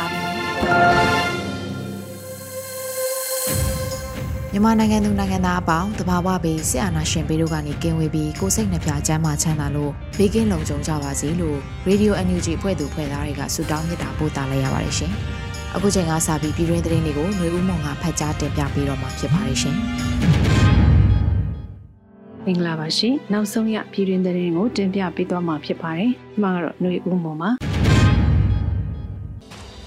ါပြီ။ မြန်မာနိုင်ငံသူနိုင်ငံသားအပေါင်းတဘာဝဘေးစစ်အာဏာရှင်ဘေးတို့ကနေကင်းဝေးပြီးကိုစိတ်နှပြချမ်းသာချမ်းသာလို့ဘေးကင်းလုံခြုံကြပါစေလို့ Radio NUG ဖွဲ့သူဖွဲ့သားတွေကဆုတောင်းမေတ္တာပို့သလိုက်ရပါတယ်ရှင်။အခုချိန်ကစပြီးပြည်တွင်းသတင်းတွေကိုຫນွေဦးမုံကဖတ်ကြားတင်ပြပေးတော့မှာဖြစ်ပါတယ်ရှင်။မင်္ဂလာပါရှင်။နောက်ဆုံးရပြည်တွင်းသတင်းကိုတင်ပြပေးသွားမှာဖြစ်ပါတယ်။ဒီမှာကတော့ຫນွေဦးမုံပါ။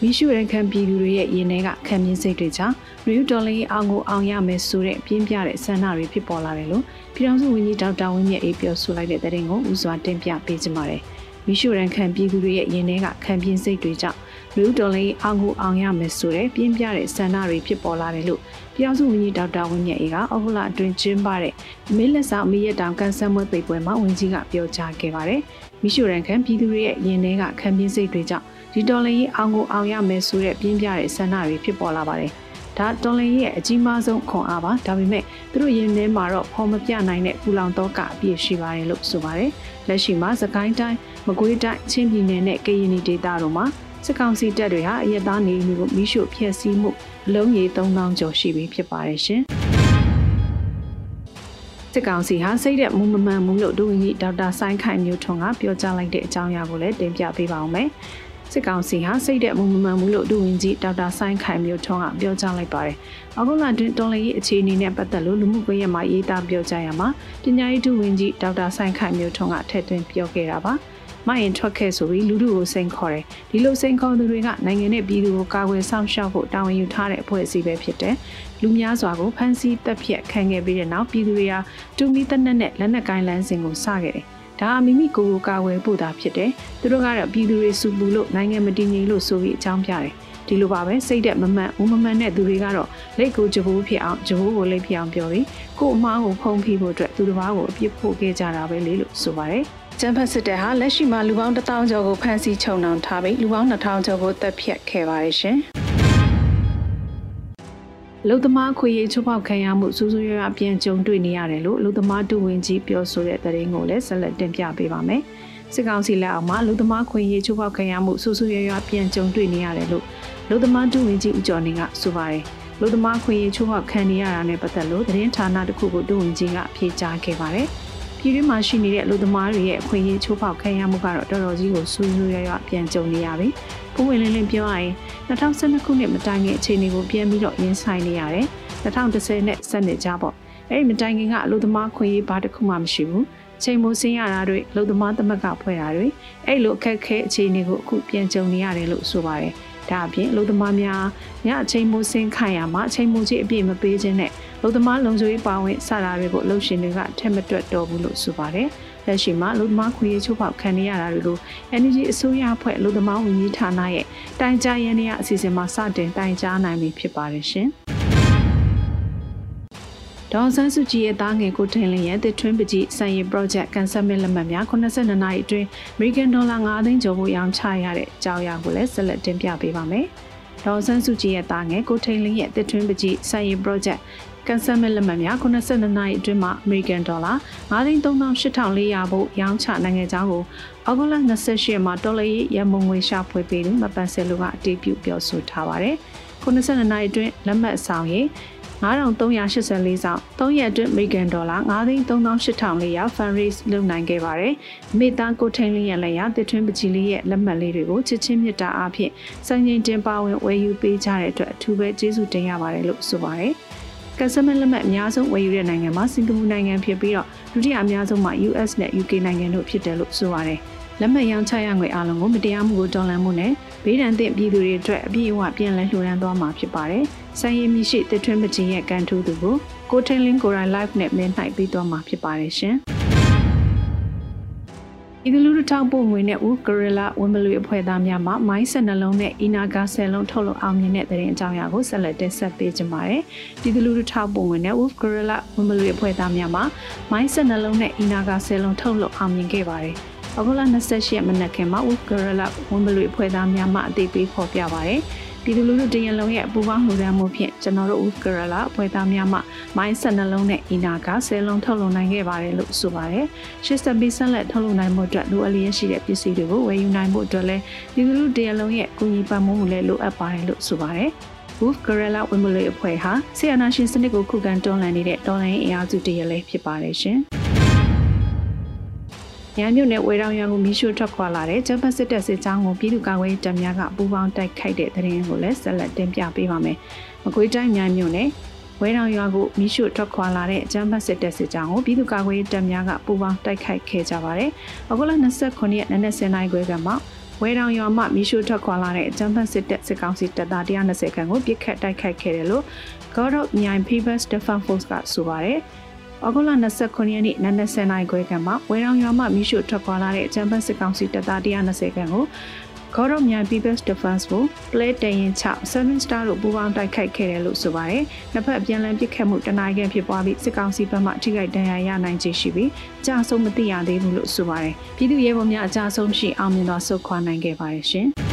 မိရှုရန်ခံပြည်သူတွေရဲ့ရင်ထဲကခံမြင်စိတ်တွေကြောင့်နယူးဒေါ်လေးအောင်ကိုအောင်ရမယ်ဆိုတဲ့ပြင်းပြတဲ့ဆန္ဒတွေဖြစ်ပေါ်လာတယ်လို့ပြည်ထောင်စုဝန်ကြီးဒေါက်တာဝင်းမြတ်အေးပြောဆိုလိုက်တဲ့တဲ့ရင်ကိုဦးစွာတင်ပြပေးကြပါမယ်။မိရှုရန်ခံပြည်သူတွေရဲ့ရင်ထဲကခံပြင်းစိတ်တွေကြောင့်နယူးဒေါ်လေးအောင်ကိုအောင်ရမယ်ဆိုတဲ့ပြင်းပြတဲ့ဆန္ဒတွေဖြစ်ပေါ်လာတယ်လို့ပြည်ထောင်စုဝန်ကြီးဒေါက်တာဝင်းမြတ်အေးကအောက်လအတွင်းကျင်းပတဲ့မေလက်ဆောင်မီးရတောင်ကန်ဆယ်မွေးပိတ်ပွဲမှာဝန်ကြီးကပြောကြားခဲ့ပါတယ်။မိရှုရန်ခံပြည်သူတွေရဲ့ရင်ထဲကခံပြင်းစိတ်တွေကြောင့် ဒီတော်လင်ကြီးအောင်ကိုအောင်ရမယ်ဆိုတဲ့ပြင်းပြတဲ့ဆန္ဒတွေဖြစ်ပေါ်လာပါတယ်။ဒါတော်လင်ကြီးရဲ့အကြီးမားဆုံးခွန်အားပါ။ဒါပေမဲ့သူတို့ရင်ထဲမှာတော့ဖော်မပြနိုင်တဲ့ပူလောင်တော့ကအပြည့်ရှိပါတယ်လို့ဆိုပါတယ်။လက်ရှိမှာစကိုင်းတိုင်းမကွေးတိုင်းချင်းပြည်နယ်နဲ့ကရင်ပြည်ဒေသတို့မှာစစ်ကောင်စီတပ်တွေဟာအရသားနေမျိုးကိုမိရှုဖျက်ဆီးမှုအလုံးကြီး3000ကျော်ရှိပြီဖြစ်ပါတယ်ရှင်။စစ်ကောင်စီဟာစိတ်တဲ့မူမမှန်ဘူးလို့ဒုဝန်ကြီးဒေါက်တာဆိုင်းခိုင်မျိုးထွန်းကပြောကြားလိုက်တဲ့အကြောင်းအရာကိုလည်းတင်ပြပေးပါောင်းမယ်။ စစ်ကောင်စီဟာစိတ်တဲ့မမှန်မှန်ဘူးလို့ဒုဝန်ကြီးဒေါက်တာဆိုင်းခိုင်မျိုးထွန်းကပြောကြားလိုက်ပါတယ်။အခုလတွင်တော်လရေးအခြေအနေနဲ့ပတ်သက်လို့လူမှုကွန်ရက်မှာရေးသားပြောကြားရမှာပညာရေးဒုဝန်ကြီးဒေါက်တာဆိုင်းခိုင်မျိုးထွန်းကထည့်သွင်းပြောခဲ့တာပါ။မရင်ထွက်ခဲ့ဆိုပြီးလူထုကိုစိန်ခေါ်တယ်။ဒီလိုစိန်ခေါ်သူတွေကနိုင်ငံနဲ့ပြည်သူကိုကာကွယ်ဆောင်ရှောက်ဖို့တာဝန်ယူထားတဲ့အဖွဲ့အစည်းပဲဖြစ်တယ်။လူများစွာကိုဖမ်းဆီးတပ်ဖြတ်ခံခဲ့ပြီးတဲ့နောက်ပြည်သူတွေဟာတူမီတက်နက်နဲ့လက်နက်ကိုင်းလမ်းစဉ်ကိုစခဲ့တယ် ဒါမိမိကိုယ်ကိုကာဝယ်ဖို့သာဖြစ်တယ်သူတို့ကတော့ပြည်သူတွေစုပူလို့နိုင်ငံမတည်ငြိမ်လို့ဆိုပြီးအကြောင်းပြတယ်ဒီလိုပါပဲစိတ်တဲ့မမှန်ဦးမမှန်တဲ့သူတွေကတော့လက်ကိုကြဘိုးဖြစ်အောင်ကြဘိုးကိုလက်ဖြစ်အောင်ပြောပြီးကို့အမားကိုဖုံးဖိဖို့အတွက်သူတစ်ပါးကိုအပြစ်ဖို့ခဲ့ကြတာပဲလေလို့ဆိုပါတယ်ကျန်းဖတ်စစ်တပ်ဟာလက်ရှိမှာလူပေါင်း1000ကျော်ကိုဖမ်းဆီးချုပ်နှောင်ထားပြီးလူပေါင်း2000ကျော်ကိုတပ်ဖြတ်ခဲ့ပါတယ်ရှင်။ လုံသမားခွေရေးချိုးဖောက်ခံရမှုစူးစူးရွရွပြန်ကြုံတွေ့နေရတယ်လို့လုံသမားတူဝင်ကြီးပြောဆိုတဲ့သတင်းကိုလည်းဆက်လက်တင်ပြပေးပါမယ်။စစ်ကောင်စီလက်အောက်မှာလုံသမားခွေရေးချိုးဖောက်ခံရမှုစူးစူးရွရွပြန်ကြုံတွေ့နေရတယ်လို့လုံသမားတူဝင်ကြီးဦးကျော်နေကဆိုပါတယ်။လုံသမားခွေရေးချိုးဖောက်ခံနေရတာနဲ့ပတ်သက်လို့သတင်းဌာနတစ်ခုကိုတူဝင်ကြီးကဖြေကြားခဲ့ပါတယ်။ပြည်တွင်းမှာရှိနေတဲ့အလုပ်သမားတွေရဲ့အခွင့်အရေးချိုးဖောက်ခံရမှုကတော့တော်တော်ကြီးကိုဆူဆူရွရွပြန်ကြုံနေရပြီ။။ ပုံဝင်လင်းလင်းပြောရရင်2012ခုနှစ်မတိုင်ခင်အခြေအနေကိုပြန်ပြီးတော့ရင်ဆိုင်နေရတယ်။2010နဲ့ဆက်နေကြပေါ့။အဲ့ဒီမတိုင်ခင်ကအလို့သမားခွင့်ရေးဘာတစ်ခုမှမရှိဘူး။ချိန်မိုးစင်းရတာတွေအလို့သမားသမက်ကဖွဲ့တာတွေအဲ့လိုအခက်ခဲအခြေအနေကိုအခုပြန်ကြုံနေရတယ်လို့ဆိုပါတယ်။ဒါအပြင်အလို့သမားများညအချိန်မိုးစင်းခိုင်ရမှာအချိန်မိုးကြီးအပြည့်မပေးခြင်းနဲ့လုံသမားလုံခြုံရေးပါဝင်စတာတွေကိုအလုပ်ရှင်တွေကထက်မတွက်တော့ဘူးလို့ဆိုပါတယ်။ လက်ရှိမှာလူသမားခွင့်ရေးချိုးဖောက်ခံနေရတာတွေကို Energy အစိုးရအဖွဲ့လူသမားဝန်ကြီးဌာနရဲ့တိုင်ကြားရန်ရအစီအစဉ်မှာစတင်တိုင်ကြားနိုင်ပြီဖြစ်ပါတယ်ရှင်။ဒေါ်ဆန်းစုကြည်ရဲ့တားငယ်ကိုထင်လင်းရဲ့တစ်ထွင်းပကြီးစံရည် project ကန်ဆယ်မစ်လက်မှတ်များ82နာရီအတွင်း American Dollar 9သိန်းကျော်ဖို့ရောင်းချရတဲ့အကြောင်းအရာကိုလည်းဆက်လက်တင်ပြပေးပါမယ်။ဒေါ်ဆန်းစုကြည်ရဲ့တားငယ်ကိုထင်လင်းရဲ့တစ်ထွင်းပကြီးစံရည် project ကန်ဆယ်မဲ့လက်မှတ်များ82နာရီအတွင်းမှာ American Dollar 9,3800ဖို့ရောင်းချနိုင်ခဲ့ကြောင်းကိုအောက်တိုဘာ28ရက်မှာဒေါ်လာရမုံငွေရှာဖွေပေးသူမပန်ဆယ်လိုကအတည်ပြုပြောဆိုထားပါတယ်။92နာရီအတွင်းလက်မှတ်ဆောင်ရေး9384ဆောင်3ရက်အတွင်းအမေရိကန်ဒေါ်လာ9,38,400 fund raise လုပ်နိုင်ခဲ့ပါတယ်။မိသားကိုထိန်လင်းရလက်ရတစ်ထွင်းပကြီးလေးရဲ့လက်မှတ်လေးတွေကိုချစ်ချင်းမြတ်တာအဖြစ်စံချိန်တင်ပါဝင်ဝယ်ယူပေးကြတဲ့အတွက်အထူးပဲကျေးဇူးတင်ရပါတယ်လို့ဆိုပါတယ်။ ကစမလက်မှတ်အများဆုံးဝယ်ယူတဲ့နိုင်ငံမှာစင်ကာပူနိုင်ငံဖြစ်ပြီးတော့ဒုတိယအများဆုံးမှာ US နဲ့ UK နိုင်ငံတို့ဖြစ်တယ်လို့ဆိုပါတယ်။လက်မှတ်ရောင်းချရငွေအလုံးကိုမတရားမှုကိုတော်လှန်မှုနဲ့ဘေးဒဏ်သင့်ပြည်သူတွေအတွက်အပြည့်အဝပြန်လည်လှူဒါန်းသွားမှာဖြစ်ပါတယ်။ဆိုင်ရည်မရှိတစ်ထွန်းမကြီးရဲ့ကန်ထူးသူကိုကိုထိန်လင်းကိုရိုင်း live နဲ့မင်းနိုင်ပြီးသွားမှာဖြစ်ပါတယ်ရှင်။ ဤသူလူထုထောက်ပို့ငွေနဲ့ဦးဂရလာဝင်းဘလူအဖွဲ့သားများမှမိုင်းဆက်နှလုံးနဲ့အီနာဂါဆယ်လုံးထုတ်လုပ်အောင်မြင်တဲ့တဲ့ရင်အကြောင်းအရာကိုဆက်လက်တင်ဆက်ပေးကြပါမယ်။ဒီသူလူထုထောက်ပို့ငွေနဲ့ဦးဂရလာဝင်းဘလူအဖွဲ့သားများမှမိုင်းဆက်နှလုံးနဲ့အီနာဂါဆယ်လုံးထုတ်လုပ်အောင်မြင်ခဲ့ပါတယ်။။အခုလ28ရက်မနက်ခင်းမှာဦးဂရလဝန်ဘလူအဖွဲ့သားများမှအသိပေးဖော်ပြပါရယ်။ ပြည်သူလူထုတရင်လုံးရဲ့အပူပေါင်းလှူဒါန်းမှုဖြင့်ကျွန်တော်တို့ဦးဂရလအဖွဲ့သားများမှမိုင်းဆက်နှလုံးနဲ့အီနာကဆယ်လုံးထုတ်လုပ်နိုင်ခဲ့ပါတယ်လို့ဆိုပါတယ်။ရှစ်ဆက်ပြီးဆက်လက်ထုတ်လုပ်နိုင်မှုအတွက်လိုအပ်လျက်ရှိတဲ့ပစ္စည်းတွေကိုဝယ်ယူနိုင်မှုအတွက်လည်းပြည်သူလူထုတရင်လုံးရဲ့ကူညီပံ့ပိုးမှုလည်းလိုအပ်ပါတယ်လို့ဆိုပါတယ်။ Wolf Gorilla Wimberley အဖွဲ့ဟာဆီယနာရှင်စနစ်ကိုခုခံတွန်းလှန်နေတဲ့တော်လိုင်းအင်အားစုတရလည်းဖြစ်ပါတယ်ရှင်။ ရန်မြို့နယ်ဝေတောင်ရွာကိုမီးရှို့ထွက်ခွာလာတဲ့ဂျပန်စစ်တပ်စစ်ကြောင်းကိုပြည်သူ့ကာကွယ်ရေးတပ်များကပူးပေါင်းတိုက်ခိုက်တဲ့တဲ့ရင်ကိုလည်းဆက်လက်တင်ပြပေးပါမယ်။မကွေးတိုင်းမြိုင်မြို့နယ်ဝဲတောင်ရွာကိုမီးရှို့ထွက်ခွာလာတဲ့ဂျပန်စစ်တပ်စစ်ကြောင်းကိုပြည်သူ့ကာကွယ်ရေးတပ်များကပူးပေါင်းတိုက်ခိုက်ခဲ့ကြပါတယ်။အခုလ29ရက်နေ့နက်7:00နာရီခွဲကမှဝဲတောင်ရွာမှမီးရှို့ထွက်ခွာလာတဲ့ဂျပန်စစ်တပ်စစ်ကောင်စီတပ်သား120ခန့်ကိုပြစ်ခတ်တိုက်ခိုက်ခဲ့တယ်လို့ God of Nyan People's Defense Force ကဆိုပါတယ်။ ဩဂုတ်လ29ရက်နေ့နနက်10:00နာရီခွဲကမှဝေရောင်ရွာမှမိရှုထွက်ခွာလာတဲ့ဂျမ်ဘတ်စစ်ကောင်စီတပ်သား120ခန့်ကိုခေါ်တော့မြန် People's Defense ကို play တရင်6 7 star လို့ပူးပေါင်းတိုက်ခိုက်ခဲ့တယ်လို့ဆိုပါတယ်။နှစ်ဖက်အပြန်အလှန်ပစ်ခတ်မှုတနင်္လာနေ့ဖြစ်ပွားပြီးစစ်ကောင်စီဘက်မှထိခိုက်ဒဏ်ရာရနိုင်ခြင်းရှိပြီးကြာဆုံးမသိရသေးဘူးလို့ဆိုပါတယ်။ပြည်သူရဲဘော်များအကြဆုံးရှိအောင်မြင်စွာဆုတ်ခွာနိုင်ခဲ့ပါတယ်ရှင်။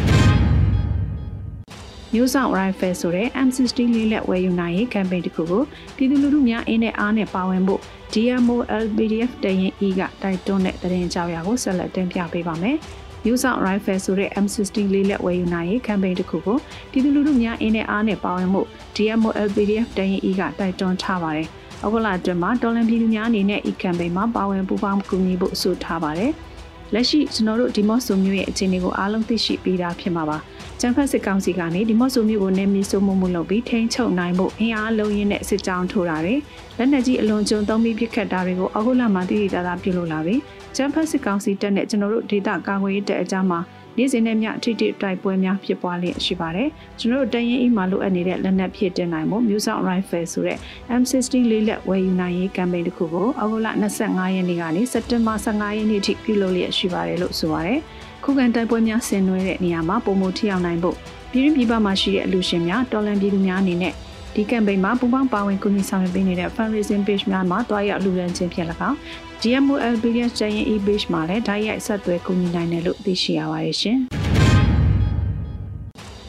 မျိုးဆောင် rifle ဆိုတဲ့ M60 လေးလက်ဝယ်ယူနိုင်ရေး campaign တစ်ခုကိုပြည်သူလူထုများအင်းနဲ့အားနဲ့ပါဝင်ဖို့ DMO LPDF တရင် E ကတိုက်တွန်းတဲ့သတင်းကြောက်ရာကိုဆက်လက်တင်ပြပေးပါမယ်။ New South Rifle ဆိုတဲ့ M60 လေးလက်ဝယ်ယူနိုင်ရေး campaign တစ်ခုကိုပြည်သူလူထုများအင်းနဲ့အားနဲ့ပါဝင်မှု DMO LPDF တရင် E ကတိုက်တွန်းထားပါတယ်။အခုလအတွင်းမှာတော်လန်ပြည်သူများအနေနဲ့ e campaign မှာပါဝင်ပူးပေါင်းကူညီဖို့အဆိုထားပါတယ်။ လက်ရှိကျွန်တော်တို့ဒီမော့ဆိုမျိုးရဲ့အခြေအနေကိုအားလုံးသိရှိပြီးသားဖြစ်မှာပါကျန်းဖက်စစ်ကောင်စီကနေဒီမော့ဆိုမျိုးကိုနေမီဆိုမှုမှုလုပ်ပြီးထိန်းချုပ်နိုင်ဖို့အင်အားလုံးရင်းနဲ့စစ်ကြောင်းထိုးတာတွေလက်နက်ကြီးအလွန်ကျွံသုံးပြီးပစ်ခတ်တာတွေကိုအောက်ဂုလမှာတည်တည်သားသားပြုလုပ်လာပြီးကျန်းဖက်စစ်ကောင်စီတပ်နဲ့ကျွန်တော်တို့ဒေသကာကွယ်ရေးတပ်အကြားမှာ နေ့စဉ်နဲ့မျှထိတိတိုက်ပွဲများဖြစ်ပွားလျက်ရှိပါတယ်။ကျွန်တော်တို့တရင်အီမှာလိုအပ်နေတဲ့လက်နက်ဖြစ်တင်နိုင်မှု Museum Rifle ဆိုတဲ့ M16 လေးလက်ဝယ်ယူနိုင်ရေးကမ်ပိန်းတစ်ခုကိုအောက်ဂုလ25ရက်နေ့ကနေစက်တင်ဘာ15ရက်နေ့ထိပြုလုပ်လျက်ရှိပါတယ်လို့ဆိုပါတယ်။ခုခံတိုက်ပွဲများဆင်နွှဲတဲ့နေရာမှာပုံမထီအောင်နိုင်ဖို့ပြည်ရင်းပြည်ပမှာရှိတဲ့အလူရှင်များတော်လန်ပြည်သူများအနေနဲ့ဒီကမ်ပိန်းမှာပူပေါင်းပါဝင်ကူညီဆောင်ရွက်ပေးနေတဲ့ fundraising page များမှာတွားရောက်လူရန်ချင်းဖြစ်၎င်း GMOL Billions ကျရင် e-page မှာလည်းဓာတ်ရိုက်ဆက်သွယ်ကူညီနိုင်တယ်လို့သိရှိရပါတယ်ရှင်။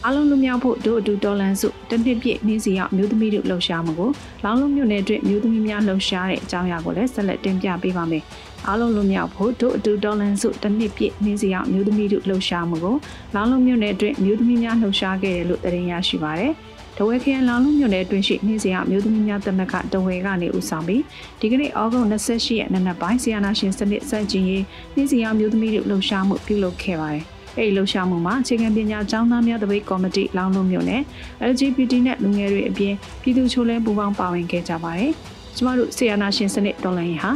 အလုံးလူမြောက်ဖို့တို့အတူတော်လန်စုတနှစ်ပြည့်နေ့စီရောက်မျိုးသမီးတို့လှုပ်ရှားမှုကိုလောင်းလုံးမြို့နယ်အတွင်းမျိုးသမီးများလှုပ်ရှားတဲ့အကြောင်းအရာကိုလည်းဆက်လက်တင်ပြပေးပါမယ်အားလုံးလွန်မြောက်ဖို့တို့အတူတော်လန်စုတစ်နှစ်ပြည့်နှင်းစီအောင်မျိုးသမီးတို့လှုပ်ရှားမှုကိုလောင်းလုံးမြို့နယ်အတွင်းမျိုးသမီးများလှုပ်ရှားခဲ့တယ်လို့သတင်းရရှိပါရယ်။တ ဝဲခရိုင်လောင်လုံးမြို့နယ်အတွင်းရှိနှင်းစီအောင်မျိုးသမီးများတမကတဝဲကနေဦးဆောင်ပြီးဒီကနေ့ဩဂုတ်28ရက်နေ့နက်ပိုင်းဆီယနာရှင်စနစ်စန့်ကျင်ရေးနှင်းစီအောင်မျိုးသမီးတို့လှုပ်ရှားမှုပြုလုပ်ခဲ့ပါတယ်။အဲဒီလှုပ်ရှားမှုမှာအခြေခံပညာကျောင်းသားများတပိတ်ကော်မတီလောင်လုံးမြို့နယ် LGBT နဲ့လူငယ်တွေအပြင်ပြည်သူချိုးလဲပူးပေါင်းပါဝင်ခဲ့ကြပါတယ်။ကျမတို့ဆီယနာရှင်စနစ်တော်လှန်ရေးဟာ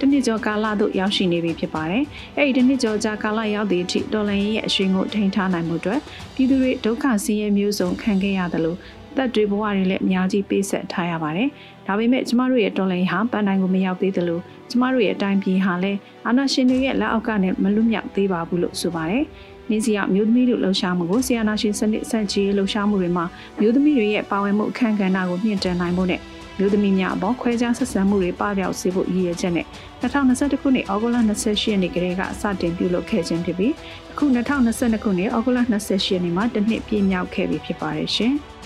တနစ်ကျော်ကာလသို့ရောက်ရှိနေပြီဖြစ်ပါတယ်။အဲ့ဒီတနစ်ကျော်ကြာကာလရောက်သည့်အထိတော်လန်ရေးရဲ့အရှိန်ကိုထိန်းထားနိုင်မှုအတွက်ပြည်သူတွေဒုက္ခဆင်းရဲမျိုးစုံခံခဲ့ရတယ်လို့ သက်တွေဘဝတွေလည်းအများကြီးပေးဆက်ထားရပါတယ်။ဒါပေမဲ့ကျမတို့ရဲ့တော်လှန်ရေးဟာပန်းတိုင်းကိုမရောက်သေးသလိုကျမတို့ရဲ့အတိုင်းပြည်ဟာလည်းအာဏာရှင်တွေရဲ့လက်အောက်ကနေမလွတ်မြောက်သေးပါဘူးလို့ဆိုပါတယ်။နေစီရမျိုးသမီးတို့လှုပ်ရှားမှုကိုဆီယနာရှင်စနစ်စန့်ကြီးလှုပ်ရှားမှုတွေမှာမျိုးသမီးတွေရဲ့ပါဝင်မှုအခမ်းကဏ္ဍကိုမြင့်တင်နိုင်ဖို့နဲ့မျိုးသမီးများအပေါ်ခွဲခြားဆက်ဆံမှုတွေပပျောက်စေဖို့ရည်ရွယ်ချက်နဲ့2021ခုနှစ်ဩဂုတ်လ28ရက်နေ့ကတည်းကစတင်ပြုလုပ်ခဲ့ခြင်းဖြစ်ပြီးအခု2022ခုနှစ်ဩဂုတ်လ28ရက်နေ့မှာတစ်နှစ်ပြည့်မြောက်ခဲ့ပြီဖြစ်ပါတယ်ရှင်။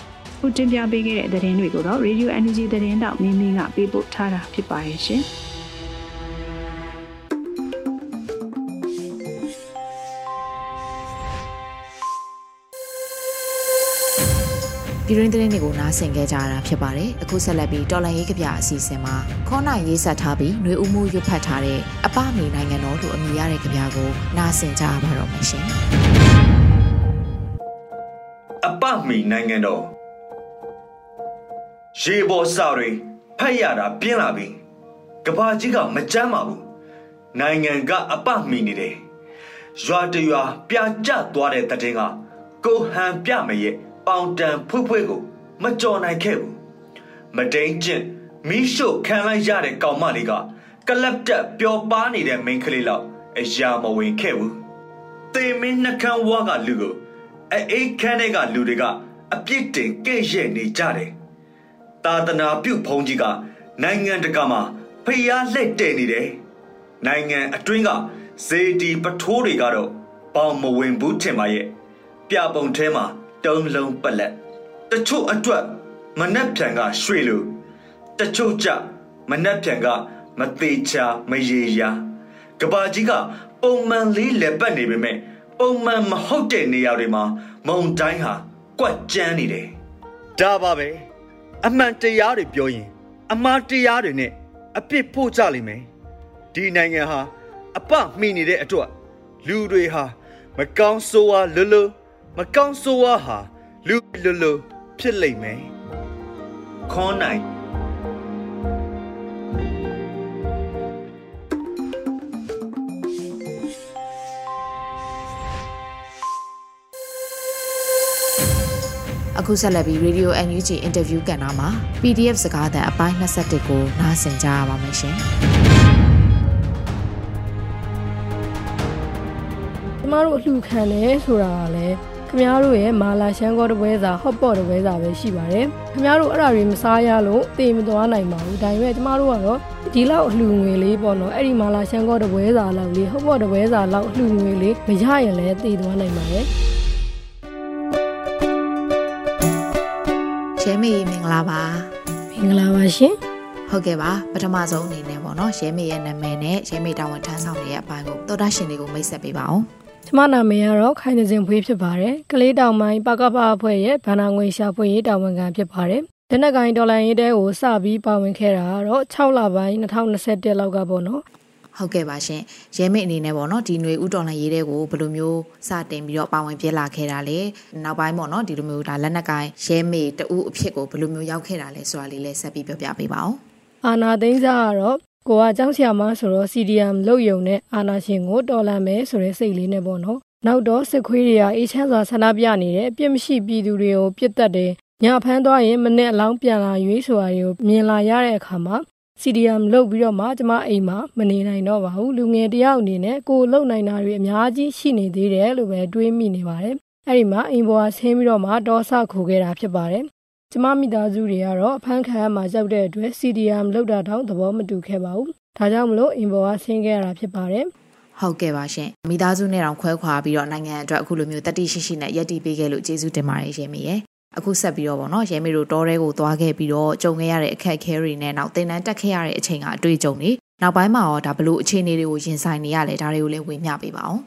ခုတင်ပြပေးခဲ့တဲ့သတင်းတွေကိုတော့ Radio Energy သတင်းတောက်မင်းမင်းကပေးပို့ထားတာဖြစ်ပါတယ်ရှင်။ပြည်တွင်းသတင်းတွေကိုနားဆင်ကြကြရတာဖြစ်ပါတယ်အခုဆက်လက်ပြီးတော်လန်ရေးကဗျာအစီအစဉ်မှာခေါနိုင်ရေးဆက်ထားပြီးຫນွေဦးမှုရွတ်ဖတ်ထားတဲ့အပမေနိုင်ငံတော်လို့အမည်ရတဲ့ကဗျာကိုနားဆင်ကြရပါတော့မယ်ရှင်အပမေနိုင်ငံတော် ရေပေါ်စာတွေဖတ်ရတာပြင်းလာပြီကဘာကြီးကမကြမ်းပါဘူးနိုင်ငံကအပမီနေတယ်ရွာတရွာပြာကျသွားတဲ့တည်င်းကကိုဟန်ပြမရဲ့ပေါင်တန်ဖွေးဖွေးကို မကြော်နိုင်ခဲ့ဘူးမတိန်ကျင့်မီးရှို့ခံလိုက်ရတဲ့ကောင်မလေးကကလပ်တက်ပျော်ပါနေတဲ့မိန်းကလေးလောက်အရာမဝင်ခဲ့ဘူးသေမင်းနှကန်းဝါကလူကိုအိတ်ခမ်းတဲ့ကလူတွေကအပြစ်တင်ကဲ့ရဲ့နေကြတယ် သာသနာပြုဘုန်းကြီးကနိုင်ငံတကာမှာဖျားလက်တဲ့နေတယ်နိုင်ငံအတွင်းကဇေဒီပထိုးတွေကတော့ပေါင်မဝင်ဘူးထင်ပါရဲ့ပြပုံထဲမှာတုံးလုံးပလက်တချို့အတွက်မနှက်ဖြန်ကရွှေလိုတချို့ကြမနှက်ဖြန်ကမသေးချာမရေရာကဘာကြီးကပုံမှန်လေးလက်ပတ်နေပေမဲ့ပုံမှန်မဟုတ်တဲ့နေရာတွေမှာမုံတိုင်းဟာကွက်ကျန်းနေတယ်ဒါပါပဲ အမှန်တရားတွေပြောရင် အမှားတရားတွေနဲ့အပြစ်ဖို့ကြလိမ့်မယ်ဒီနိုင်ငံဟာအပမိနေတဲ့အတွက်လူတွေဟာမကောင်းဆိုးဝါလွလွမကောင်းဆိုးဝါဟာလူလွလွဖြစ်လိမ့်မယ်ခေါ်နိုင် အခုဆက်လက်ပြီး Radio NUG Interview ကဏ္ဍမှာ PDF စကားသံအပိုင်း21ကိုနားဆင်ကြရပါမယ်ရှင်။မတို့အလှခံတယ်ဆိုတာကလည်းခမားတို့ရဲ့မာလာရှန်ကောတပွဲစာဟော့ပေါ့တပွဲစာပဲရှိပါတယ်ခမားတို့အဲ့ဒါတွေမစားရလို့တေမသွားနိုင်ပါဘူးဒါပေမဲ့ကျမတို့ကတော့ဒီလောက်အလှငွေလေးပေါ့နော်အဲ့ဒီမာလာရှန်ကောတပွဲစာလောက်လေးဟော့ပေါ့တပွဲစာလောက်အလှငွေလေးမရရင်လည်းတေသွားနိုင်ပါတယ် ရှဲမေမင်္ဂလာပါမင်္ဂလာပါရှင်ဟုတ်ကဲ့ပါပထမဆုံးအနေနဲ့ပေါ့နော်ရဲမေရဲ့နာမည်နဲ့ရဲမေတာဝန်ထမ်းဆောင်နေတဲ့အပိုင်းကိုသောတာရှင်တွေကိုမိတ်ဆက်ပေးပါအောင်ကျမနာမည်ကတော့ခိုင်နေစဉ်ဖွေးဖြစ်ပါတယ်။ကလေးတောင်ပိုင်းပကပအဖွဲ့ရဲ့ဗန္နာငွေရှာဖွေရေးတာဝန်ခံဖြစ်ပါတယ်။လက်နက်ကိုင်ဒေါ်လာရင်းတဲကိုစပြီးပါဝင်ခဲ့တာကတော့6လပိုင်း2021လောက်ကပေါ့နော်။ ဟုတ်ကဲ့ပါရှင်။ရဲမိတ်အနေနဲ့ပေါ့နော်ဒီຫນွေဥတော်လှန်ရေးတဲ့ကိုဘယ်လိုမျိုးစတင်ပြီးတော့ပါဝင်ပြလာခဲ့တာလဲ။နောက်ပိုင်းပေါ့နော်ဒီလိုမျိုးဒါလက်နက်ကိုင်ရဲမိတ်တူအဖြစ်ကိုဘယ်လိုမျိုးရောက်ခဲ့တာလဲဆိုတာလေးလည်းဆက်ပြီးပြောပြပေးပါဦး။အာနာသိန်းစားကတော့ကိုကကျောင်းဆရာမဆိုတော့ CDM လုတ်ယုံနဲ့အာနာရှင်ကိုတော်လန်မယ်ဆိုတဲ့စိတ်လေးနဲ့ပေါ့နော်နောက်တော့စစ်ခွေးတွေကအေးချမ်းစွာဆန္ဒပြနေတယ်ပြစ်မရှိပြည်သူတွေကိုပြစ်တက်တယ်ညဖမ်းသွားရင်မနဲ့အလောင်းပြန်လာရွေးဆိုတာတွေကိုမြင်လာရတဲ့အခါမှာ CDM လုပ်ပြီးတော့မှကျမအိမ်မှာမနေနိုင်တော့ပါဘူးလူငယ်တယောက်အနေနဲ့ကိုလုံနိုင်တာတွေအများကြီးရှိနေသေးတယ်လို့ပဲတွေးမိနေပါတယ်အဲ့ဒီမှာအိမ်ပေါ်ကဆင်းပြီးတော့မှဒေါဆခိုခဲ့တာဖြစ်ပါတယ်ကျမမိသားစုတွေကတော့အဖမ်းခံရမှာကြောက်တဲ့အတွက် CDM လောက်တာတောင်သဘောမတူခဲ့ပါဘူးဒါကြောင့်မလို့အိမ်ပေါ်ကဆင်းခဲ့ရတာဖြစ်ပါတယ်ဟုတ်ကဲ့ပါရှင်မိသားစုနဲ့တောင်ခွဲခွာပြီးတော့နိုင်ငံအတွက်အခုလိုမျိုးတတိရှိရှိနဲ့ယက်တီပေးခဲ့လို့ကျေးဇူးတင်ပါတယ်ရှင်မီရဲ့ အခုဆက်ပြီးတော့ဗောနော်ရဲမေတို့တောထဲကိုသွားခဲ့ပြီးတော့ကြုံခဲ့ရတဲ့အခက်အခဲတွေနဲ့နောက်တင်တန်းတက်ခဲ့ရတဲ့အချိန်ကအတွေ့အကြုံတွေနောက်ပိုင်းမှာရောဒါဘလို့အခြေအနေတွေကိုရင်ဆိုင်နေရလဲဒါတွေကိုလည်းဝေမျှပေးပါအောင်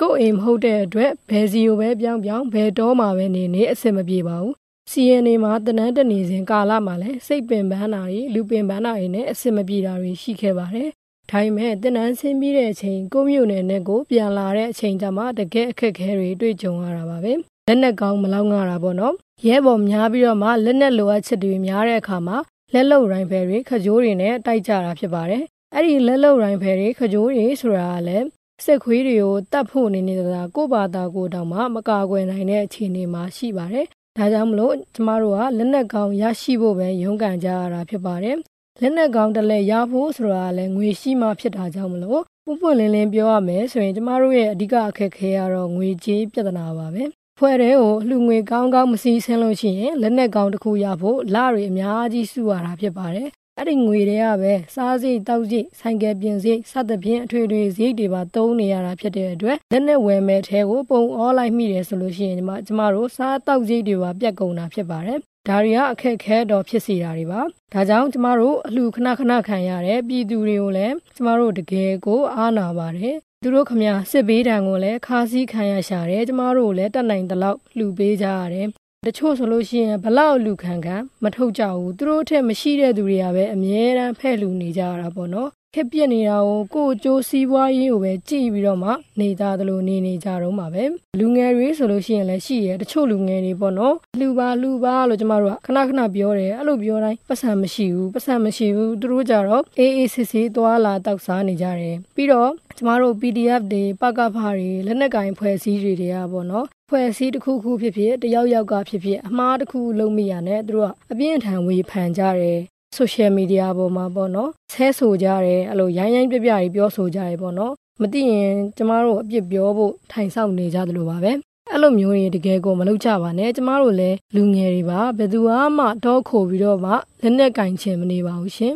ကို့အိမ်မဟုတ်တဲ့အတွက်ဘယ်စီကိုပဲပြောင်းပြောင်းဘယ်တော့မှပဲနေနေအဆင်မပြေပါဘူး CNA မှာတနန်းတနေစဉ်ကာလမှာလည်းစိတ်ပင်ပန်းတာတွေလူပင်ပန်းတာတွေနဲ့အဆင်မပြေတာတွေရှိခဲ့ပါတယ်ဒါပေမဲ့တင်နန်းဆင်းပြီးတဲ့အချိန်ကိုမြို့နယ်နဲ့ကိုပြန်လာတဲ့အချိန်ကျမှတကယ်အခက်ခဲတွေတွေ့ကြုံရတာပါပဲ လက်နက်ကောင်းမလောက်ငါတာပေါ့နော်ရဲဘော်များပြီးတော့မှလက်နက်လိုအပ်ချက်တွေများတဲ့အခါမှာလက်လုံရိုင်ဖယ်တွေခကြိုးတွေနဲ့တိုက်ကြတာဖြစ်ပါတယ်အဲ့ဒီလက်လုံရိုင်ဖယ်တွေခကြိုးတွေဆိုတာကလည်းစစ်ခွေးတွေကိုတတ်ဖို့နေနေတာကိုဘာသာကိုတောင်မှမကာကွယ်နိုင်တဲ့အခြေအနေမှာရှိပါတယ်ဒါကြောင့်မလို့ကျမတို့ကလက်နက်ကောင်းရရှိဖို့ပဲရုန်းကန်ကြရတာဖြစ်ပါတယ်လက်နက်ကောင်းတစ်လက်ရဖို့ဆိုတာလည်းငွေရှိမှဖြစ်တာကြောင့်မလို့ပွပွလင်းလင်းပြောရမယ်ဆိုရင်ကျမတို့ရဲ့အဓိကအခက်ခဲကတော့ငွေကြေးပြဿနာပါပဲ ဖွဲ့တဲ့ကိုအလှငွေကောင်းကောင်းမစီးဆင်းလို့ရှိရင်လက်နက်ကောင်းတစ်ခုရဖို့လတွေအများကြီးစုရတာဖြစ်ပါတယ်အဲ့ဒီငွေတွေကပဲစားစိတ်တောက်စိတ်ဆိုင်ကယ်ပြင်စိတ်စသဖြင့်အထွေထွေစိတ်တွေပါသုံးနေရတာဖြစ်တဲ့အတွက်လက်နဲ့ဝယ်မဲ့ထဲကိုပုံအောလိုက်မိတယ်ဆိုလို့ရှိရင်ကျမကျမတို့စားတောက်စိတ်တွေပါပြတ်ကုန်တာဖြစ်ပါတယ် ဒါတွေကအခက်ခဲတော့ဖြစ်စေတာတွေပါဒါကြောင့်ကျမတို့အလှခဏခဏခံရတဲ့ပြည်သူတွေကိုလည်းကျမတို့တကယ်ကိုအားနာပါတယ်သူတို့ခမစစ်ဘေးတံကိုလည်းခါးစည်းခံရရှာတယ်ကျမတို့လည်းတတ်နိုင်တဲ့လောက်လှူပေးကြရတယ်တချို့ဆိုလို့ရှိရင်ဘလောက်လူခံခံမထုတ်ကြဘူးသူတို့ထက်မရှိတဲ့သူတွေကပဲအမြဲတမ်းဖဲ့လူနေကြရတာပေါ့နော် ခက်ပြက်နေတာကိုကိုယ်ကြိုးစည်းပွားရေးကိုပဲကြည့်ပြီးတော့မှနေသားသလိုနေနေကြတော့မှာပဲလူငယ်တွေဆိုလို့ရှိရင်လည်းရှိရတချို့လူငယ်တွေပေါ့နော်လှူပါလှူပါလို့ကျမတို့ကခဏခဏပြောတယ်အဲ့လိုပြောတိုင်းပတ်စံမရှိဘူးပတ်စံမရှိဘူးသူတို့ကြတော့အေးအေးစစ်စစ်သွားလာတောက်စားနေကြတယ်ပြီးတော့ကျမတို့ PDF တွေပကဖတွေလက်နက်ကင်ဖွဲ့စည်းတွေတွေကပေါ့နော်ဖွဲ့စည်းတစ်ခုခုဖြစ်ဖြစ်တယောက်ယောက်ကဖြစ်ဖြစ်အမှားတစ်ခုလုံးမိရနဲ့သူတို့ကအပြင်းအထန်ဝေဖန်ကြတယ် social media ပေါ်မှာပေါ့နော်ဆဲဆိုကြတယ်အဲ့လိုရိုင်းရိုင်းပြပြကြီးပြောဆိုကြတယ်ပေါ့နော်မသိရင်ကျမတို့အပြစ်ပြောဖို့ထိုင်ဆောင်နေကြသလိုပါပဲအဲ့လိုမျိုးတွေတကယ်ကိုမလုပ်ကြပါနဲ့ကျမတို့လည်းလူငယ်တွေပါဘယ်သူမှတော့ခိုပြီးတော့မှလက်နဲ့ကင်ချင်မနေပါဘူးရှင်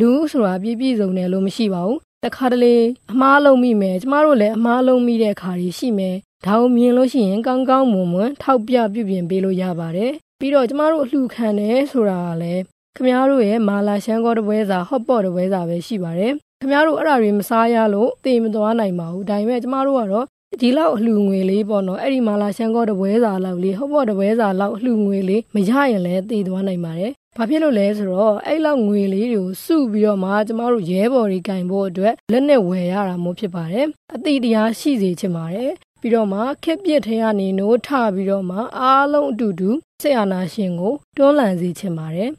လူဆိုတာပြည့်ပြည့်စုံတယ်လို့မရှိပါဘူးတခါတလေအမားလုံးမိမယ်ကျမတို့လည်းအမားလုံးမိတဲ့အခါကြီးရှိမယ်ဒါကိုမြင်လို့ရှိရင်ကောင်းကောင်းမွန်မွန်ထောက်ပြပြုပြင်ပေးလို့ရပါတယ်ပြီးတော့ကျမတို့အလှခံတယ်ဆိုတာကလည်း ခမားတို့ရဲ့မာလာရှန်ကောတပွဲစာဟော့ပေါ့တပွဲစာပဲရှိပါတယ်ခမားတို့အဲ့ဒါတွေမစားရလို့တေမသွားနိုင်ပါဘူးဒါပေမဲ့ကျမတို့ကတော့ဒီလောက်အလှငွေလေးပေါ့နော်အဲ့ဒီမာလာရှန်ကောတပွဲစာလောက်လေးဟော့ပေါ့တပွဲစာလောက်အလှငွေလေးမရရင်လည်းတေသွားနိုင်ပါတယ်ဘာဖြစ်လို့လဲဆိုတော့အဲ့လောက်ငွေလေးတွေကိုစုပြီးတော့မှကျမတို့ရဲဘော်တွေကင်ဖို့အတွက်လက်နဲ့ဝယ်ရတာမျိုးဖြစ်ပါတယ်အတိတရားရှိစေချင်ပါတယ်ပြီးတော့မှခက်ပြစ်ထဲကနေနိုးထပြီးတော့မှအားလုံးအတူတူဆေးအာနာရှင်ကိုတွန်းလှန်စေချင်ပါတယ်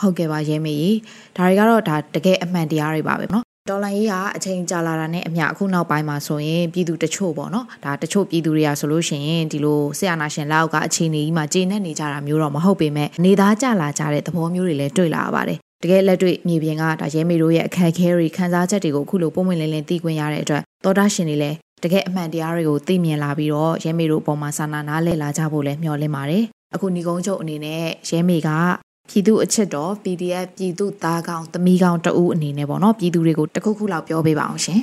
ဟုတ်ကဲ့ပါရဲမေကြီးဒါတွေကတော့ဒါတကယ်အမှန်တရားတွေပါပဲเนาะဒေါ်လာရေးကအချိန်ကြာလာတာနဲ့အမျှအခုနောက်ပိုင်းမှာဆိုရင်ပြည်သူတချို့ပေါ့နော်ဒါတချို့ပြည်သူတွေကဆိုလို့ရှိရင်ဒီလိုဆရာနာရှင်လောက်ကအခြေအနေကြီးမှာကျေနပ်နေကြတာမျိုးတော့မဟုတ်ပေမဲ့နေသားကြလာကြတဲ့သဘောမျိုးတွေလည်းတွေ့လာရပါတယ်တကယ်လက်တွေ့မြေပြင်ကဒါရဲမေတို့ရဲ့အခက်အခဲတွေခန်းစားချက်တွေကိုအခုလိုပုံမှန်လင်းလင်းသိခွင့်ရတဲ့အတွက်သောတာရှင်တွေလည်းတကယ်အမှန်တရားတွေကိုသိမြင်လာပြီးတော့ရဲမေတို့အပေါ်မှာစာနာနားလည်လာကြဖို့လည်းမျှော်လင့်ပါတယ်အခုညီကုန်းချုပ်အနေနဲ့ရဲမေက ပြည်သူအချစ်တော် PDF ပြည်သူသားကောင်သမီးကောင်တအူးအနေနဲ့ပေါ့နော်ပြည်သူတွေကိုတခုခုလောက်ပြောပေးပါအောင်ရှင်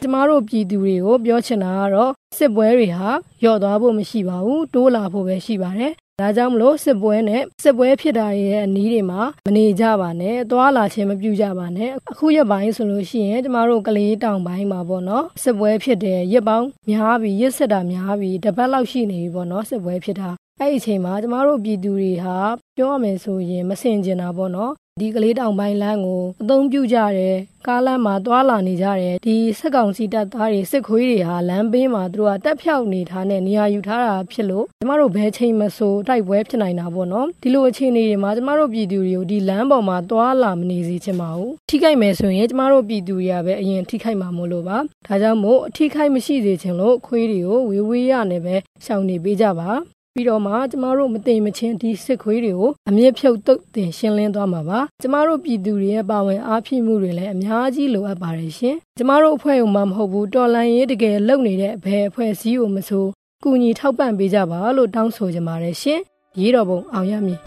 ကျမတို့ပြည်သူတွေကိုပြောချင်တာကတော့စစ်ပွဲတွေဟာယော့သွားဖို့မရှိပါဘူးတိုးလာဖို့ပဲရှိပါတယ် ဒါကြောင့်မလို့စစ်ပွဲနဲ့စစ်ပွဲဖြစ်တာရဲ့အနည်းတွေမှာမနေကြပါနဲ့သွားလာခြင်းမပြုကြပါနဲ့အခုရက်ပိုင်းဆိုလို့ရှိရင်ကျမတို့ကလေးတောင်ပိုင်းမှာပေါ့နော်စစ်ပွဲဖြစ်တယ်ရက်ပေါင်းများပြီးရက်ဆက်တာများပြီးတပတ်လောက်ရှိနေပြီပေါ့နော်စစ်ပွဲဖြစ်တာအဲ့ဒီအချိန်မှာကျမတို့ပြည်သူတွေဟာပြောရမယ်ဆိုရင်မစင်ကျင်တာပေါ့နော် ဒီကလေးတောင်ပိုင်းလမ်းကိုအသုံးပြုကြတယ်ကားလမ်းမှာတွာလာနေကြတယ်ဒီစက်ကောင်စီတပ်သားတွေစစ်ခွေးတွေဟာလမ်းဘေးမှာသူတို့ကတက်ဖြောက်နေထားနဲ့နေရာယူထားတာဖြစ်လို့ကျမတို့ဘယ်ချိန်မဆိုတိုက်ပွဲဖြစ်နိုင်တာပေါ့နော်ဒီလိုအခြေအနေတွေမှာကျမတို့ပြည်သူတွေကိုဒီလမ်းပေါ်မှာတွာလာမနေစေချင်ပါဘူးထိခိုက်မယ်ဆိုရင်ကျမတို့ပြည်သူတွေကပဲအရင်ထိခိုက်မှာမို့လို့ပါဒါကြောင့်မို့အထိခိုက်မရှိစေချင်လို့ခွေးတွေကိုဝေဝေးရနေပဲရှောင်နေပေးကြပါ ပြီးတော့မှကျမတို့မသိမချင်းဒီစစ်ခွေးတွေကိုအမြင့်ဖြုတ်တုတ်တင်ရှင်းလင်းသွားမှာပါကျမတို့ပြည်သူတွေရဲ့ပါဝင်အားဖြည့်မှုတွေလည်းအများကြီးလိုအပ်ပါတယ်ရှင်ကျမတို့အဖွဲ့ကမှမဟုတ်ဘူးတော်လန်ရေးတကယ်လုပ်နေတဲ့ဘယ်အဖွဲ့အစည်းကိုမဆိုကူညီထောက်ပံ့ပေးကြပါလို့တောင်းဆိုကြပါတယ်ရှင်ရေးတော်ပုံအောင်ရမည်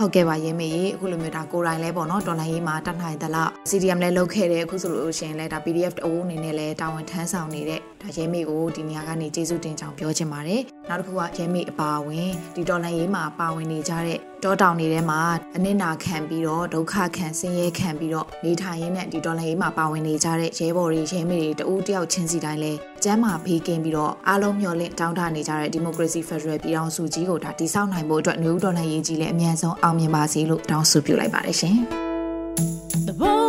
ဟုတ်ကဲ့ပါရင်းမေကြီးအခုလိုမျိုးဒါကိုယ်တိုင်လဲပေါ့နော်တော်လိုင်းရေးမှာတတ်နိုင်သလား CDM လဲလုပ်ခဲ့တယ်အခုဆိုလို့ရှိရင်လဲဒါ PDF တအိုးအနေနဲ့လဲတာဝန်ထမ်းဆောင်နေတဲ့ဒါရဲမေကိုဒီနေရာကနေကျေးဇူးတင်ကြောင်းပြောချင်ပါတယ်နောက်တစ်ခုကရဲမေအပါဝင်ဒီတော်လိုင်းရေးမှာပါဝင်နေကြတဲ့တောတောင်တွေထဲမှာအနစ်နာခံပြီးတော့ဒုက္ခခံဆင်းရဲခံပြီးတော့နေထိုင်ရင်းနဲ့ဒီတော်လိုင်းရေးမှာပါဝင်နေကြတဲ့ရဲဘော်တွေရဲမေတွေတဦးတယောက်ချင်းစီတိုင်းလဲကျမ်းမာဖေးကင်းပြီးတော့အားလုံးမျှော်လင့်တောင်းတနေကြတဲ့ Democracy Federal ပြည်ထောင်စုကြီးကိုဒါတည်ဆောက်နိုင်ဖို့အတွက်မျိုးတော်လှန်ရေးကြီးလည်းအမြန်ဆုံးအောင်မြင်ပါစေလို့တောင်းဆိုပြုလိုက်ပါတယ်ရှင်။ The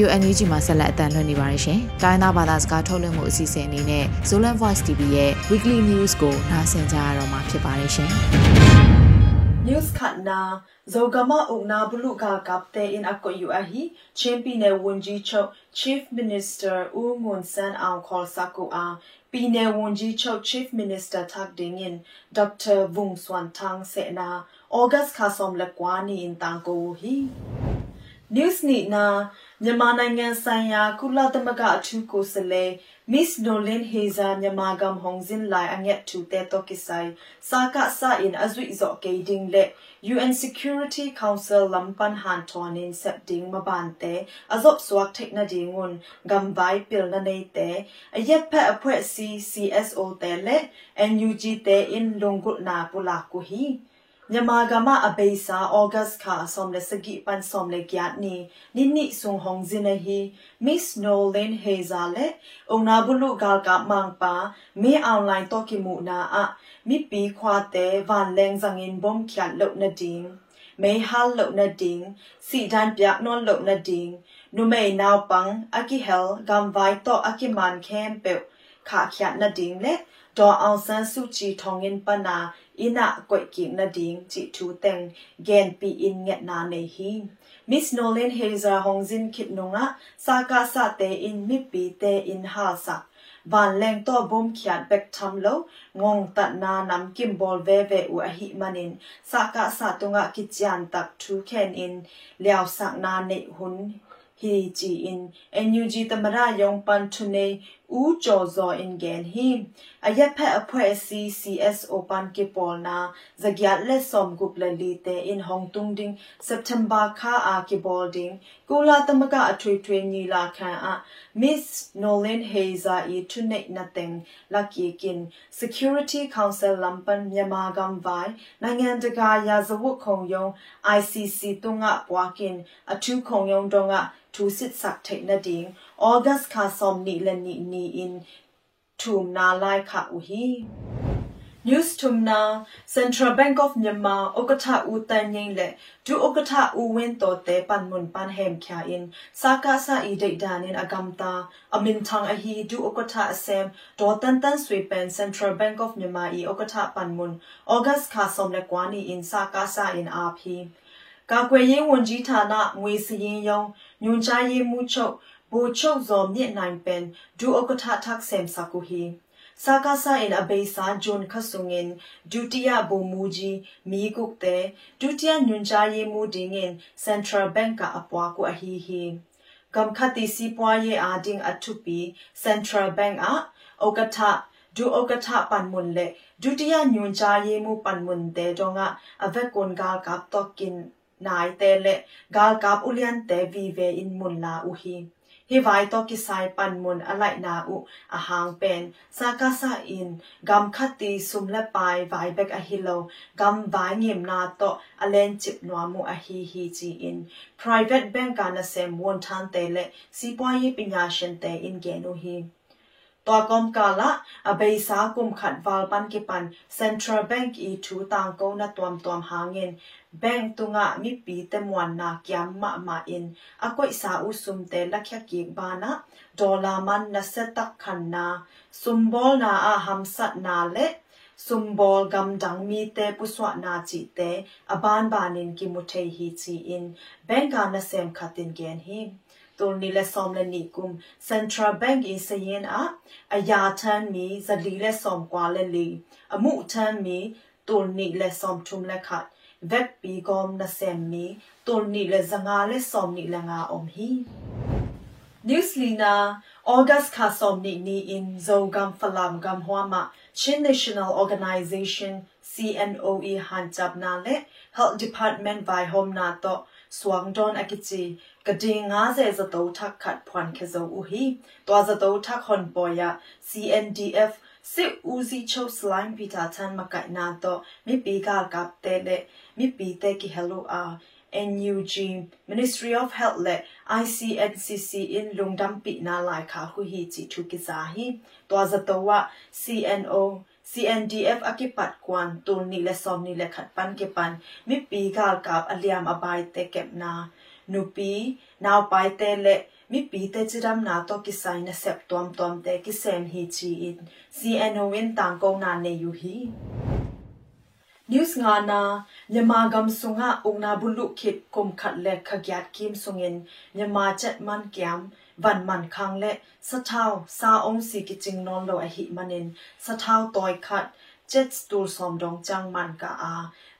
ရေဒီယို NUG မှာဆက်လက်အသံလွှင့်နေပါတယ်ရှင်။တိုင်းသားဘာသာစကားထုတ်လွှင့်မှုအစီအစဉ်အနေနဲ့ Zolan Voice TV ရဲ့ Weekly News ကိုနားဆင်ကြရတော့မှာဖြစ်ပါတယ်ရှင်။ News Khatna Zogama Ugna Buluga Kapte in Akko Yuahi Chimpine Wunji Chok Chief Minister U Mun San Ang Khol Saku A Pine Wunji Chok Chief Minister Thak Dingin Dr. Vung Swan Thang Sena August Khasom Lakwani in Tangko Hi News ni na မြန်မာနိုင်ငံဆိုင်ရာကုလသမဂ္ဂအထူးကိုယ်စားလှယ် Miss Nolan Hazer မြန်မာကမ်ဟောင်ဇင်လိုင်အငက်ထူတဲတော့ကိဆိုင်စာကစာ in အဇွိဇော့ကေဒင်းလက် UN Security Council lampan han thonin setting mabante azop swak thekna dingun gambai pilna nei te ayep pha apwe CCSO te le NUG te in lunggut na pula ku hi မြန်မာကမအဘေစာဩဂတ်ခါဆ ோம் လစဂီပန်ဆ ோம் လေကျတ်နီနိနိဆုံဟောင်ဇင်နဟီမစ်နိုလင်ဟေဇာလေအုံနာဘလူဂါကမန်ပါမေအွန်လိုင်းတော့ကိမှု နာအမိပီခွာတဲဗန်လန်ဇငင်ဘုံချတ်လုတ်နဒင်းမေဟလလုတ်နဒင်းစီဒန်ပြနွန်လုတ်နဒင်းနုမေနောက်ပန်းအကိဟဲလဂမ်ဝိုင်တော့အကိမန်ခဲမ်ပေခါချတ်နဒင်းလေဒေါ်အောင်ဆန်းစုကြည်ထောင်ငင်ပနာ ina koi ki na ding chi thu teng gen pi in nget na nei hi Miss Nolan Hazer Hongzin kit nunga saka sa te in mi pi te in ha sa van leng to bom khiat bek tham lo ngong ta na nam kim bol ve ve u a hi manin saka sa tunga ki chian tak thu khen in liao sak na nei hun hi ji in NUG tamara yong pan thune u cho zo in gen hi ayat phe apwe CCSO pan ke polna zagyat le som gup le li te in hong tung ding September kha a ke bolding kula tamaka athwe thwe ni la khan a Miss Nolan Hazer e thune nothing lucky kin Security Council lampan Myanmar gam vai နိုင်ငံတကာရာဇဝတ်ခုံရုံး ICC တုံးကပွားကင်အထူးခုံရုံးတုံးကထူစစ် sắc thei na ding August kha som ni le ni ni in thum na lai kha u hi News Tumna Central Bank of Myanmar Okatha U Tan Yin le Du Okatha U Win To Te Pan Mun Pan Hem Kya in Saka Sa I Dei Dan in Agamta Amin Thang A Hi Du Okatha Asem Do Tan Tan Sui Pen Central Bank of Myanmar I Okatha Pan Mun August Kha Som Le Kwani in Saka Sa in RP ကာကွယ်ရေးဝန်ကြီးဌာနငွေစည်ရင်ယုံညွန်ကြားရေးမှုချုပ် ဘူချုပ်ဇော်မြင့်နိုင်ပင်ဒူဥက္ကဋ္ဌထက်ဆမ်စကူဟီစာကာဆာအင်အဘေးစာဂျွန်ခဆုငင်ဒုတိယဘုံမူကြီးမီကုတ်တဲဒုတိယညွန်ကြားရေးမှုဒီငင် Central Bank ကအပွားကိုအဟီဟီကမ်ခတိစီပွားရေးအာဒင်းအထုပီ Central Bank အဥက္ကဋ္ဌဒုဥက္ကဋ္ဌပန်မွန်လေဒုတိယညွန်ကြားရေးမှုပန်မွန်တဲတော့ကအဗက်ကွန်ဂါကပ်တော့ကင် nai te le gal kap ulian te vi ve in mun la u hi hi vai to ki sai pan mun alai na u a hang pen sa ka sa in gam khati sum le pai vai bek a hi lo gam vai ngim na to alen chip nwa mu a hi hi chi in private bank ka na sem won than te le si pwa yi pinya shin te in ge no hi ตัวกอมกาละอเบสากุมขัดวาลปันกิปัน Central Bank อีทูต่างโกนะตวมตวมหาเงิน Bank ตุงะมีปีเตมวันนาเกียมมามาอินอากอยสาอุสุมเตลักยกีบานะดอลลาร์มันนะเซตักขันนาสุมบอลนาอาหัมสัตนาเล sumbol gam dang mi te puswa na chi te aban banin ki muthei hi chi in benga na sem khatin gen hi tul ni le som le ni kum central bank ตุลนีและซอมและนิกุมเซ็นทรัลแบงก์อินเซียนอะอายาทันมีสลีและซอมกว่าเละลีอามุทันมีตุลนีและซอมทุมและขัดเว็บปีกอมนาเซมมีตุลนีและจงาและซอมนีแลงาอมฮีนิวสลีนาออกัสคาซอมนีนีอินโซกัมฟลามกัมฮัวมาชิน National Organization CNOE หันจับนาเละ Health Department ไวโฮมนาโต vai hom na to swang don akichi kading nga ze za to thak khat phwan khe zo u hi to za to thak hon poya CNDF se uzi cho slime pita chan makai na to mi pi ga kap te le mi pi te ki hello a NUG Ministry of Health และ ICNCC in Lungdam pi na lai kha hu hi chi thu ki za hi to za to wa CNO CNDF akipat kwan tul ni le som ni le khat pan ke pan mi pi gal kap aliam abai te kep na nu pi naw pai te le mi pi te chiram na to ki sai na sep tom tom te ki sem hi chi in CNO in tang ko na ne yu hi news nga na nyama gam sunga ungna bulu khit kum khat le khagyat kim sungin nyama chat man kyam van man khang le sa thau sa ong si ki ching non lo a hi manin sa thau toy khat jet stool som dong chang man ka a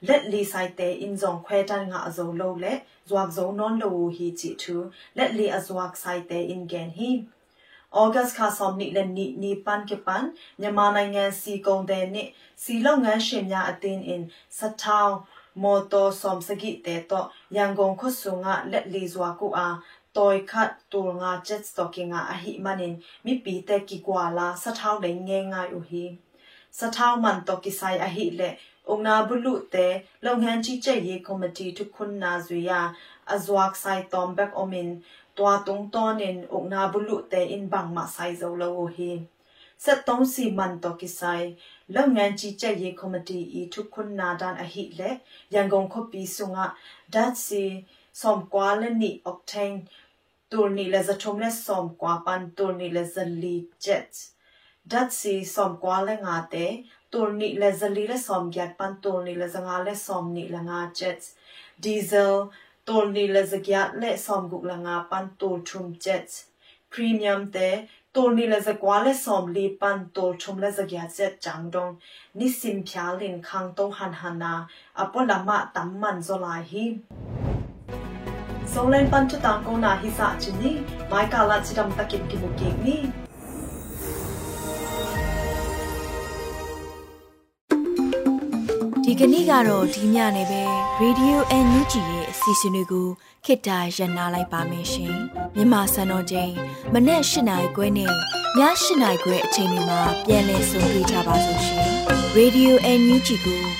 let li sai te in zong khwe tan nga zo lo le zwak zo non lo hi chi thu let li azwak sai te in gen hi August ခါဆောင်နိလည်းနိနိပန်ကပန်မြန်မာနိုင်ငံစီကုံတဲ့နိစီလောက်ငန်းရှင်များအသင်း in စထောင်းမော်တော်ဆ ோம் စကိတဲတော့ရန်ကုန်ခွဆုငါလက်လီဇွာကူအားတိုยคัดตูงาเจ็ดสตอกิงาอหิมันินมิปีเตกิกว่าลาสะเท้าเลยเงงายอุฮีสะเท้ามันตอกิไซอหิเลองนาบุลุเตลงแ toy khat tur nga jet stocking a hi manin mi pi te ki kwa la sa thau le nge ngai u hi sa thau man to ki sai a hi le ong na bu lu te long han chi che ye committee tu khun na zu ya azwak sai tom back omin twa tung ton in ong na bu lu te in bang ma sai zo lo u hi 73စီမန်တော့ကိဆိုင်လုပ်ငန်းကြီးကြပ်ရေးကော်မတီဤထုခွန်နာဒန်အဟိလေရန်ကုန်ခုတ်ပြီးဆုံက .c som kwa le ni octane tur ni le za thum le som kwa pan tur ni le za li jet dat si som kwa le nga te tur ni le za li le som gyat pan tur ni le za nga le som ni le nga jet diesel tur ni le za gyat le som guk le nga pan tur thum jet premium te tur ni le za kwa le som li pan tur thum le za gyat jet chang dong ni sim phya lin khang to han hana apolama tam man zo lai hi ဆုံးလန်ပန်ချတန်ကိုနာဟိစာချီနီမိုင်ကာလာချီဒမ်တကိကိမုကိနီဒီကနေ့ကတော့ဒီညနေပဲ Radio NUG ရဲ့အစီအစဉ်လေးကိုခေတ္တရ延လိုက်ပါမယ်ရှင်မြန်မာစံတော်ချိန်မနေ့၈နိုင်ခွဲနဲ့ည၈နိုင်ခွဲအချိန်တွေမှာပြောင်းလဲဆိုပြကြပါလို့ရှင် Radio NUG ကို